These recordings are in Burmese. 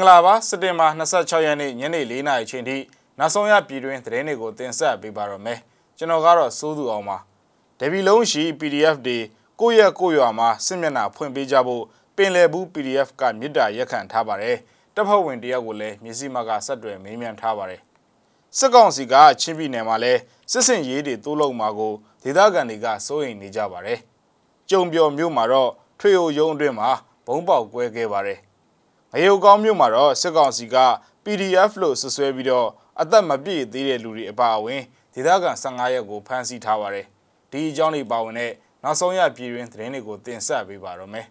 င်္ဂလာပါစက်တင်ဘာ26ရက်နေ့ညနေ4နာရီချိန်ထိနောက်ဆုံးရပြည်တွင်းသတင်းတွေကိုတင်ဆက်ပေးပါတော့မယ်ကျွန်တော်ကတော့စိုးသူအောင်ပါဒဘီလုံးရှိ PDF တွေကိုယ့်ရက်ကိုယ့်ရွာမှာစစ်မျက်နှာဖွင့်ပေးကြဖို့ပင်လယ်ဘူး PDF ကမြစ်တာရက်ခံထားပါတယ်တပ်ဖွဲ့ဝင်တယောက်ကိုလည်းမျက်စိမှကဆက်တွယ်မေးမြန်းထားပါတယ်စစ်ကောင်စီကချင်းပြည်နယ်မှာလဲစစ်စင်ရေးတွေတိုးလုံမှာကိုဒေသခံတွေကစိုးရိမ်နေကြပါတယ်ကြုံပြော်မြို့မှာတော့ထွေအိုရုံးအတွင်းမှာဘုံပေါက်ကွဲခဲ့ပါတယ် ငရုတ်ကောင်းမြို့မှာတော့စစ်ကောင်စီက PDF လို့ဆွဆွဲပြီးတော့အသက်မပြည့်သေးတဲ့လူတွေအပါအဝင်ဒေသခံ15ရက်ကိုဖမ်းဆီးထားပါတယ်ဒီအကြောင်းတွေပါဝင်တဲ့နောက်ဆုံးရပြည်တွင်သတင်းတွေကိုတင်ဆက်ပေးပါတော့မယ်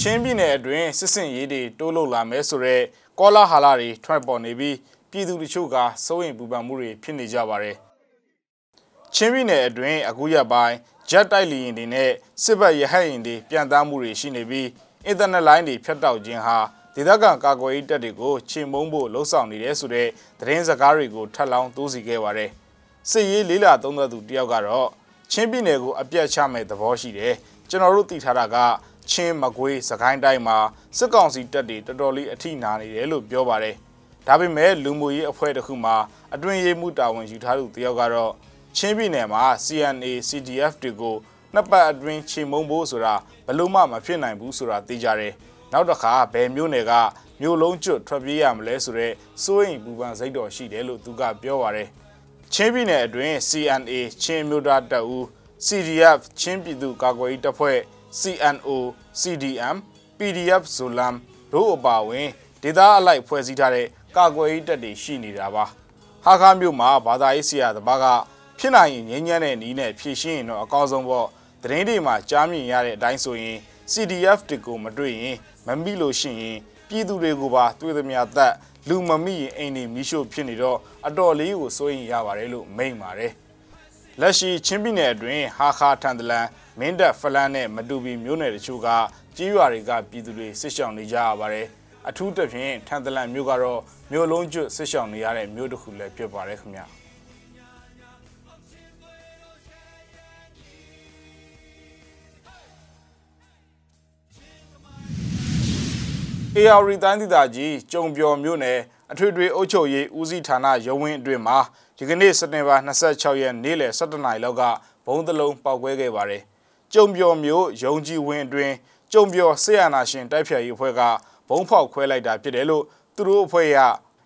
ချင်းပြည်နယ်အတွင်းစစ်စင်ရေးတွေတိုးလို့လာမဲဆိုတော့ကောလာဟာလာတွေထွက်ပေါ်နေပြီးပြည်သူတချို့ကစိုးရိမ်ပူပန်မှုတွေဖြစ်နေကြပါတယ်ချင်းပြည်နယ်အတွင်းအခုရက်ပိုင်းဂျက်တိုက်လီရင်တွေနဲ့စစ်ဘက်ရဟတ်ရင်တွေပြန်သားမှုတွေရှိနေပြီး အင်တာနက်လိုင်းတွေဖြတ်တောက်ခြင်းဟာဒေသခံကာကွယ်ရေးတပ်တွေကိုချိန်မုံဖို့လှုံ့ဆော်နေတယ်ဆိုတဲ့သတင်းစကားတွေကိုထပ်လောင်းသိုးစီခဲ့ပါတယ်စစ်ရေးလေးလာသုံးသက်သူတယောက်ကတော့ချင်းပြည်နယ်ကိုအပြတ်ချမဲ့သဘောရှိတယ်ကျွန်တော်တို့သိထားတာကချင်းမကွေးစကိုင်းတိုင်းမှာစစ်ကောင်စီတပ်တွေတော်တော်လေးအထိနာနေတယ်လို့ပြောပါတယ်ဒါပေမဲ့လူမှုရေးအဖွဲ့တစ်ခုမှာအတွင်ရေးမှုတာဝန်ယူထားသူတယောက်ကတော့ချင်းပြည်နယ်မှာ CNA CDF တွေကို နှစ်ပတ်အတွင်းချိန်မုံဖို့ဆိုတာဘလို့မှမဖြစ်နိုင်ဘူးဆိုတာသိကြတယ်နောက်တစ်ခါဘယ်မျိုးနယ်ကမျိုးလုံးကျွတ်ထွက်ပြေးရမလဲဆိုတော့စိုးရင်ပူပန်စိတ်တော်ရှိတယ်လို့သူကပြောပါတယ်ချင်းပြည်နယ်အတွင်း CNA ချင်းမျိုးသားတပ်ဦး CDF ချင်းပြည်သူကာကွယ်ရေးတပ်ဖွဲ့ CNO CDM PDF Zolam တို့အပါအဝင်ဒေသအလိုက်ဖွဲ့စည်းထားတဲ့ကာကွယ်ရေးတပ်တွေရှိနေတာပါဟာခါမြို့မှာဘာသာရေးဆရာတပါးကဖြစ်နိုင်ရင်ငြိမ်းချမ်းတဲ့နီးနဲ့ဖြည့်ရှင်းရင်တော့အကောင်းဆုံးပေါ့ သတင်းတွေမှာကြားမြင်ရတဲ့အတိုင်းဆိုရင် CDF တွေကိုမတွေ့ရင်မမိလို့ရှိရင်ပြည်သူတွေကိုပါတွေ့သမျှသက်လူမမိရင်အိမ်တွေမိရှို့ဖြစ်နေတော့အတော်လေးကိုစိုးရင်ရပါတယ်လို့မိန့်ပါတယ်လက်ရှိချင်းပြည်နယ်အတွင်းဟာခါထန်တလန်မင်းတပ်ဖလန်းနဲ့မတူပီမြို့နယ်တချို့ကကြီးရွာတွေကပြည်သူတွေစစ်ရှောင်နေကြရပါတယ်အထူးသဖြင့်ထန်တလန်မြို့ကတော့မြို့လုံးကျွတ်စစ်ရှောင်နေရတဲ့မြို့တစ်ခုလည်းဖြစ်ပါတယ်ခင်ဗျာ AR တိုင်းဒေသကြီးကျုံပျော်မြို့နယ်အထွေထွေအုပ်ချုပ်ရေးဦးစီးဌာနရုံးဝင်းအတွင်းမှာဒီကနေ့စက်တင်ဘာ26ရက်နေ့လယ်17နာရီလောက်ကဘုံသလုံးပောက်ကွဲခဲ့ပါတယ်။ကျုံပျော်မြို့ရုံးကြီးဝင်းအတွင်းကျုံပျော်ဆေးရနာရှင်တိုက်ဖြတ်ရေးအဖွဲ့ကဘုံဖောက်ခွဲလိုက်တာဖြစ်တယ်လို့သူတို့အဖွဲ့က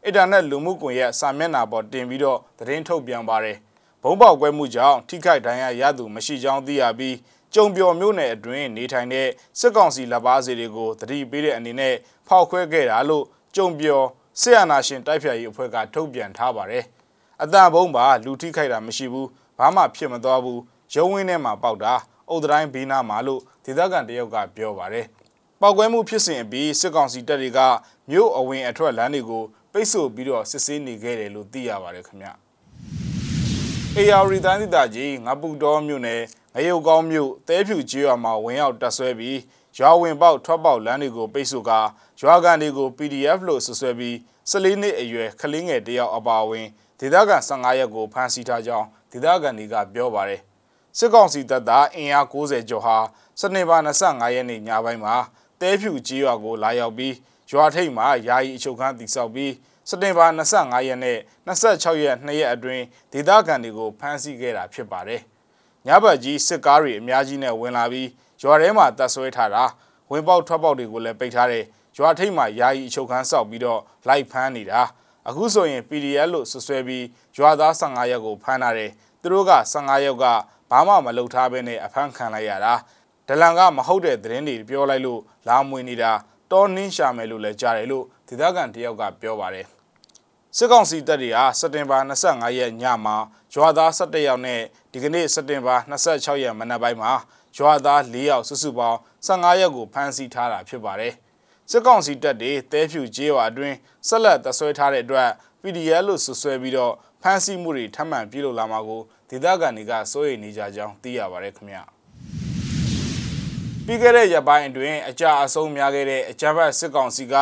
အင်တာနက်လူမှုကွန်ရက်စာမျက်နှာပေါ်တင်ပြီးတော့သတင်းထုတ်ပြန်ပါတယ်။ဘုံပေါက်ကွဲမှုကြောင့်ထိခိုက်ဒဏ်ရာရသူမရှိကြောင်းသိရပြီး ကျုံပျော်မြို့နယ်အတွင်းနေထိုင်တဲ့စစ်ကောင်စီလက်ပါစီတွေကိုတတိပေးတဲ့အနေနဲ့ဖောက်ခွဲခဲ့တာလို့ကျုံပျော်ဆရာနာရှင်တိုက်ဖြတ်ရေးအဖွဲ့ကထုတ်ပြန်ထားပါတယ်။အတန်ဘုံပါလူထိခိုက်တာမရှိဘူးဘာမှဖြစ်မသွားဘူးရုံးဝင်းထဲမှာပေါက်တာအုတ်တိုင်းဘေးနားမှာလို့ဒေသခံတယောက်ကပြောပါတယ်။ပောက်ကွဲမှုဖြစ်စဉ်အပြီးစစ်ကောင်စီတပ်တွေကမြို့အဝင်အထွက်လမ်းတွေကိုပိတ်ဆို့ပြီးတော့စစ်ဆေးနေခဲ့တယ်လို့သိရပါတယ်ခင်ဗျ။ AR တိုင်းဒေသကြီးငပူတော်မြို့နယ်ငရုတ်ကောင်းမြို့တဲဖြူကျေးရွာမှာဝင်ရောက်တပ်ဆွဲပြီးရွာဝင်ပေါက်ထွက်ပေါက်လမ်းတွေကိုပိတ်ဆို့ကာရွာကန်တွေကို PDF လို့ဆွဆွဲပြီး14နှစ်အရွယ်ကလေးငယ်တယောက်အပါအဝင်ဒေသခံ15ရက်ကိုဖမ်းဆီးထားကြောင်းဒေသခံတွေကပြောပါတယ်စစ်ကောင်စီတပ်သားအင်အား90ကျော်ဟာစနေပါ25ရက်နေ့ညပိုင်းမှာတဲဖြူကျေးရွာကိုလာရောက်ပြီးရွာထိပ်မှာယာယီအချုပ်ခန်းတည်ဆောက်ပြီး စက်တင်ဘာ25ရက်နဲ့26ရက်2ရက်အတွင်းဒေသခံတွေကိုဖမ်းဆီးခဲ့တာဖြစ်ပါတယ်။ညဘက်ကြီးစစ်ကားတွေအများကြီးနဲ့ဝင်လာပြီးရွာထဲမှာတပ်ဆွဲထားတာဝင်ပေါက်ထွက်ပေါက်တွေကိုလည်းပိတ်ထားတဲ့ရွာထိပ်မှာယာယီအချုပ်ခန်းဆောက်ပြီးတော့လိုက်ဖမ်းနေတာအခုဆိုရင် PDF လို့ဆွဆွဲပြီးရွာသား15ရက်ကိုဖမ်းထားတယ်သူတို့က15ရက်ကဘာမှမလုပ်ထားဘဲနဲ့အဖမ်းခံလိုက်ရတာဒလန်ကမဟုတ်တဲ့သတင်းတွေပြောလိုက်လို့လာမွေနေတာတောနင်းရှာမယ်လို့လည်းကြားတယ်လို့ဒေသခံတယောက်ကပြောပါတယ်စစ်ကောင်စီတပ်တွေဟာစက်တင်ဘာ25ရက်ညမှာရွာသား17ယောက်နဲ့ဒီကနေ့စက်တင်ဘာ26ရက်မနက်ပိုင်းမှာရွာသား4ယောက်စုစုပေါင်း15ရက်ကိုဖမ်းဆီးထားတာဖြစ်ပါတယ်။စစ်ကောင်စီတပ်တွေတဲဖြူကျေးရွာအတွင်းဆက်လက်တဆွဲထားတဲ့အတွက် PDL လို့ဆွဆွဲပြီးတော့ဖမ်းဆီးမှုတွေထပ်မံပြုလုပ်လာမှာကိုဒေသခံတွေကစိုးရိမ်နေကြကြောင်းသိရပါတယ်ခင်ဗျာ။ပြီးခဲ့တဲ့ရက်ပိုင်းအတွင်းအကြအဆုံးများခဲ့တဲ့အကြမ်းဖက်စစ်ကောင်စီက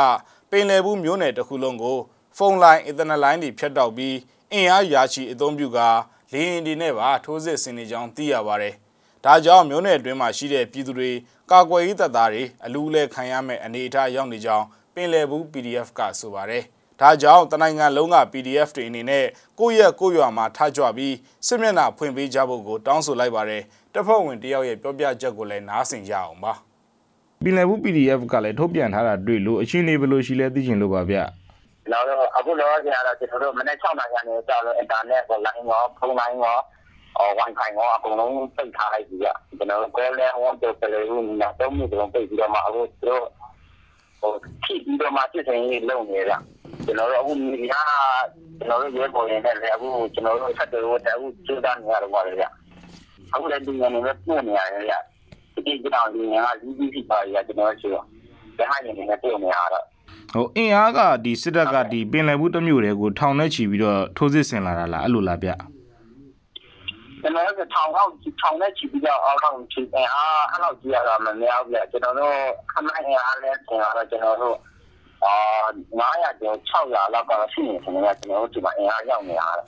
ပင်လယ်ဘူးမြို့နယ်တစ်ခုလုံးကိုဖုန်းလိုင်းအင်တာနက်လိုင်းတွေဖြတ်တောက်ပြီးအင်အားရာချီအသုံးပြုကာလေယာဉ်တွေနဲ့ပါထိုးစစ်ဆင်နေကြောင်းသိရပါတယ်။ဒါကြောင့်မြို့နယ်အတွင်းမှာရှိတဲ့ပြည်သူတွေကာကွယ်ရေးတပ်သားတွေအလူးလဲခံရမဲ့အနေအထားရောက်နေကြောင်းပင်လယ်ဘူး PDF ကဆိုပါတယ်။ဒါကြောင့်တနိုင်ငံလုံးက PDF တွေအနေနဲ့ကိုယ့်ရဲ့ကိုယ့်ရွာမှာထားကြွပြီးစစ်မျက်နှာဖွင့်ပေးကြဖို့ကိုတောင်းဆိုလိုက်ပါတယ်။တပ်ဖွဲ့ဝင်တယောက်ရဲ့ပြောပြချက်ကိုလည်းနားဆင်ကြအောင်ပါ။ ပင်လယ်ဘူး PDF ကလည်းထုတ်ပြန်ထားတာတွေ့လို့အချင်းနေဘယ်လိုရှိလဲသိချင်လို့ပါဗျ။ကျွန်တော်တို့အခုလောဆရာတော့ကျွန်တော်တို့မနေ့6နာရီကနေကြောက်လို့အင်တာနက်ကိုလိုင်းရောဖုန်းလိုင်းရောအော် wifi ရောအကုန်လုံးပိတ်ထားလိုက်ပြီကကျွန်တော်တို့ call လဲ on တော့ပလေဘူးနာတော့မြတော့ပိတ်ပြီးတော့မှအခုတို့ဟိုဖြစ်ပြီးတော့မှစစ်စင်ရေးလုပ်နေကြကျွန်တော်တို့အခုမြေကကျွန်တော်တို့ရဲပေါ်ရင်လည်းအခုကျွန်တော်တို့ဆက်တယ်ဟိုတူစူးစမ်းနေရတော့ပါလေဗျအခုလည်းဒီနေ့လည်းပို့နေရတယ်ဗျ ဒီကြောင်ဒီကလူကြီးဖြစ်ပါရကျွန်တော်တို့ဆိုတော့ဒါဟရင်လည်းပို့နေရတော့ဟိုအင်အားကဒီစစ်တပ်ကဒီပင်လယ်ဘူးတစ်မျိုးတွေကိုထောင်နဲ့ချီပြီးတော့ထိုးစစ်ဆင်လာတာလားအဲ့လိုလားဗျကျွန်တော်တို့ထောင်အောင်ထောင်နဲ့ချီပြီးတော့အောက်ထောင်ချီတယ်အာအဲ့လောက်ကြီးရတာမများဘူးလေကျွန်တော်တို့ခမိုင်းအားလဲဆင်ရတော့ကျွန်တော်တို့အာ900ကျော်600လောက်ကတော့ရှိနေတယ်ကျွန်တော်တို့ဒီမှာအင်အားရောက်နေရတယ်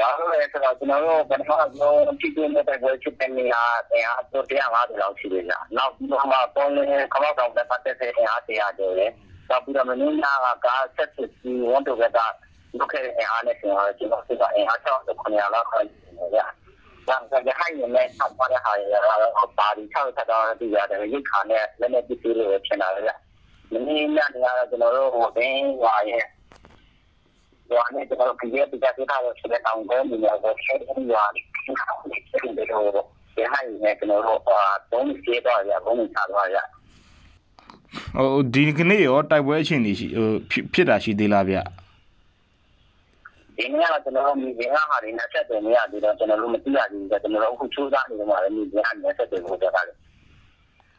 ဒါလို့လည်းဆိုတော့ကျွန်တော်တို့ဘယ်တော့မှကြည့်ကြတဲ့ဘယ်ချစ်တဲ့နေရာအင်အားတော့150လောက်ရှိတယ်ကြာနောက်ပြီးတော့မှပေါ်နေခမောက်တောင်တက်ပတ်တဲ့အင်အား100ကျော်တယ်နောက်ပြီးတော့မင်းညာကကားဆက်စစ်ပြီးဝန်တော့ကလုတ်ခဲ့တဲ့အင်အားနဲ့ဆင်ရတော့ကျွန်တော်တို့ကအင်အား600 900လောက်ခိုင်းနေကြဒါကကြဟိုင်းနဲ့ဆောက်ပါတဲ့ဟာရတော့ပါဒီ၆ဆက်တော့တည်ရတယ်ရိတ်ခါနဲ့လည်းလည်းပစ္စည်းတွေဖြစ်လာတယ်။မင်းညနေကတော့ကျွန်တော်တို့ဟိုဘင်းဟွာရဲ့ ဟွာနဲ့ကျွန်တော်တို့ကြည့်ရပြကြထားတော့ဆက်တောင်းကုန်နေတော့ဆက်ပြီးဟွာဆက်ပြီးတော့ဒီဟိုင်းနဲ့ကျွန်တော်တို့ဟွာဘုံစီတော့ရဘုံချတော့ရဟိုဒီကနေ့ရောတိုက်ပွဲအခြေအနေရှိဟိုဖြစ်တာရှိသေးလားဗျဒီနေ့ကကျွန်တော်တို့မြေပြင်ကဟာတွေနဲ့ဆက်တယ်မရသေးတော့ကျွန်တော်တို့မသိရသေးဘူးကျွန်တော်တို့အခုချိုးသားနေကြမှာလည်းမြေပြင်ကနေဆက်တယ်လို့ပြောတာလေ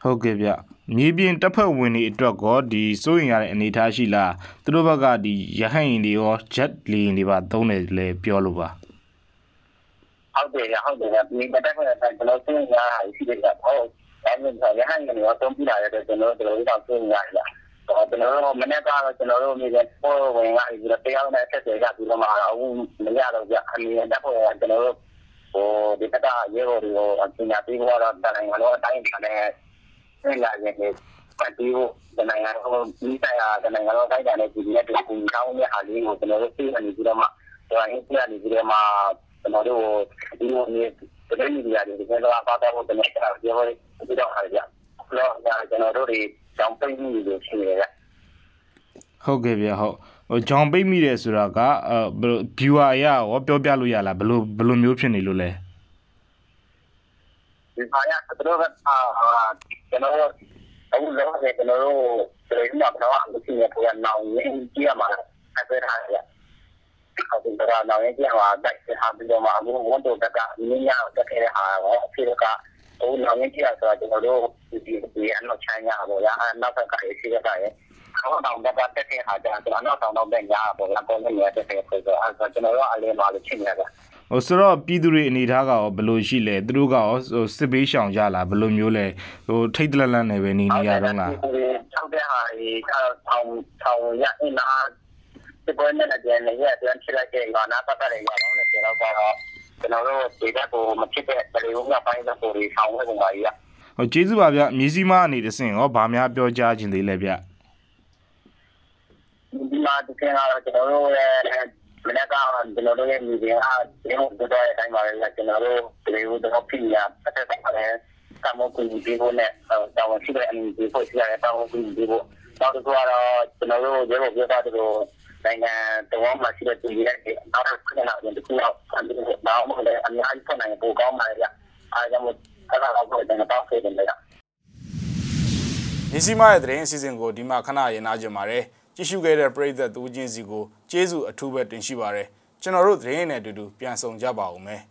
ဟုတ်ကဲ့ဗျမြေပြင်တပ်ဖွဲ့ဝင်တွေအတွက်ကောဒီစိုးရင်ရတဲ့အနေအထားရှိလားသူတို့ဘက်ကဒီရဟတ်ရင်တွေရောဂျက်လီရင်တွေပါသုံးတယ်လေပြောလို့ပါဟုတ်တယ်ဟုတ်တယ်ဒီမတက်ခွင့်တဲ့ကျွန်တော်သိရတာရှိတယ်ပေါ့အဲ့ဒါဆိုရဟန်းကနေတော့တုံးပြလာတဲ့ကျွန်တော်တို့တို့တော့သိရရတယ်တော့ကျွန်တော်တို့မနေ့ကတော့ကျွန်တော်တို့မြေပြင်ပေါ်ဝင်လာပြီးတော့တရားနဲ့ဆက်တယ်ကပြီးတော့မှအခုမရတော့ကြအနေနဲ့တက်ဖို့ကျွန်တော်တို့ဟိုဒီကတာရေကိုဒီကိုအပညာပေးတော့တနိုင်ငံလုံးအတိုင်းအတာနဲ့ ဆက်လာရင်ဒီပတ်ပြီးတနိုင်ငံလုံးဒီဆိုင်ရာတနိုင်ငံလုံးတိုင်းတဲ့ဒီနေ့တူကူကောင်းတဲ့အားလေးကိုကျွန်တော်တို့သိနေပြီးတော့မှဒါရင်းပြနေပြီးတော့မှကျွန်တော်တို့ဒီလိုမျိုးတကယ်ကြီးရတယ်ဒီကတော့ပါတော့ကျွန်တော်တို့ပြောရပြီးတော့အားရတော့ကျွန်တော်တို့ဒီကြောင်ပိတ်မှုတွေရှိနေတယ်ဟုတ်ကဲ့ဗျဟုတ်ဟိုဂျောင်ပိတ်မိတယ်ဆိုတာကအဲဘယ်လို viewer အရရောပြောပြလို့ရလားဘယ်လိုဘယ်လိုမျိုးဖြစ်နေလို့လဲ ဒီပါရကျွန်တော်ကအာကျွန်တော်အခုလောဆယ်ကျွန်တော်တို့ပြည်မှာတော့အလုပ်ရှင်ရဲ့ပေါ်နောင်ရင်းကြည့်ရမှာအဲ့ဒါထားရဟုတ်တယ်ဒါနောင်ရင်းကြည့်မှာတိုက်ထားပြီးတော့မှအခုဝန်တော့တက်ကနင်းရတက်ခဲ့တဲ့ဟာရောအဖြစ်ကဟိုနောင်ရင်းကြည့်ရဆိုတော့ကျွန်တော်တို့ဒီဒီအနောက်ချမ်းရပါရအနောက်ဘက်ကရှိရတဲ့ခေါင်းတောင်တက်တက်ခဲ့ဟာကြာကျွန်တော်နောက်တောင်တော့တဲ့ညာပေါ့အပေါ်နဲ့တက်ခဲ့ဆိုတော့အဲ့ဒါကျွန်တော်တို့အလေးပါလို့ချင်းရတယ် ဟိုဆိုတော့ပြည်သူတွေအနေထားကရောဘယ်လိုရှိလဲသူတို့ကရောဟိုစစ်ဘေးရှောင်ကြလားဘယ်လိုမျိုးလဲဟိုထိတ်တလန့်လန့်နေပဲနေနေရတော့လားဆောက်တဲ့ဟာကြီးထောင်ထောင်ရအင်းနာဒီပေါ်နဲ့လည်းလည်းရပြန်ချလိုက်တဲ့ဘာနာပတ်တယ်ရအောင်လည်းကျွန်တော်ကတော့ကျွန်တော်တို့ဒီဘက်ကိုမဖြစ်တဲ့ပရိဝုကပိုင်းတဲ့ပုံတွေဆောင်းဝဲပုံပါကြီးဟိုကျေးဇူးပါဗျမြေစီမအနေနဲ့စင်ရောဗာများပြောကြားခြင်းသေးလဲဗျဒီမှာဒီကနေ့တော့ကျွန်တော်တို့ရဲ့ မနေ့ကကျွန်တော်တို့ရဲ့မြေပြင်အားဒီလိုတော့တဲ့အတိုင်းပါပဲကျွန်တော်တို့ဒီလိုတော့ပြညာပတ်သက်တယ်ကမ္ဘာကူညီပေးဖို့နဲ့တောင်းရှိတဲ့အမြင်ပေးဖို့ရှိရတဲ့တောင်းကူညီပေးဖို့နောက်တစ်ခုကတော့ကျွန်တော်တို့ရေဘောပြောတာတို့နိုင်ငံတော်မှာရှိတဲ့ပြည်ရဲ့နောက်တစ်ခုကတော့ဒီခုတော့အမြင်တော့မှလည်းအများကြီးဆက်နိုင်ပိုကောင်းပါလေဗျအားကြောင့်အဲ့ဒါတော့ကျွန်တော်တောင်းပေးတယ်ဗျမြေစီမရဲ့သတင်းအစီအစဉ်ကိုဒီမှာခဏရင်နာကြပါတယ် ကြည့်ရှုခဲ့တဲ့ပရိသတ်သူချင်းစီကိုကျေးဇူးအထူးပဲတင်ရှိပါတယ်ကျွန်တော်တို့သတင်းနဲ့အတူတူပြန်ဆောင်ကြပါဦးမယ်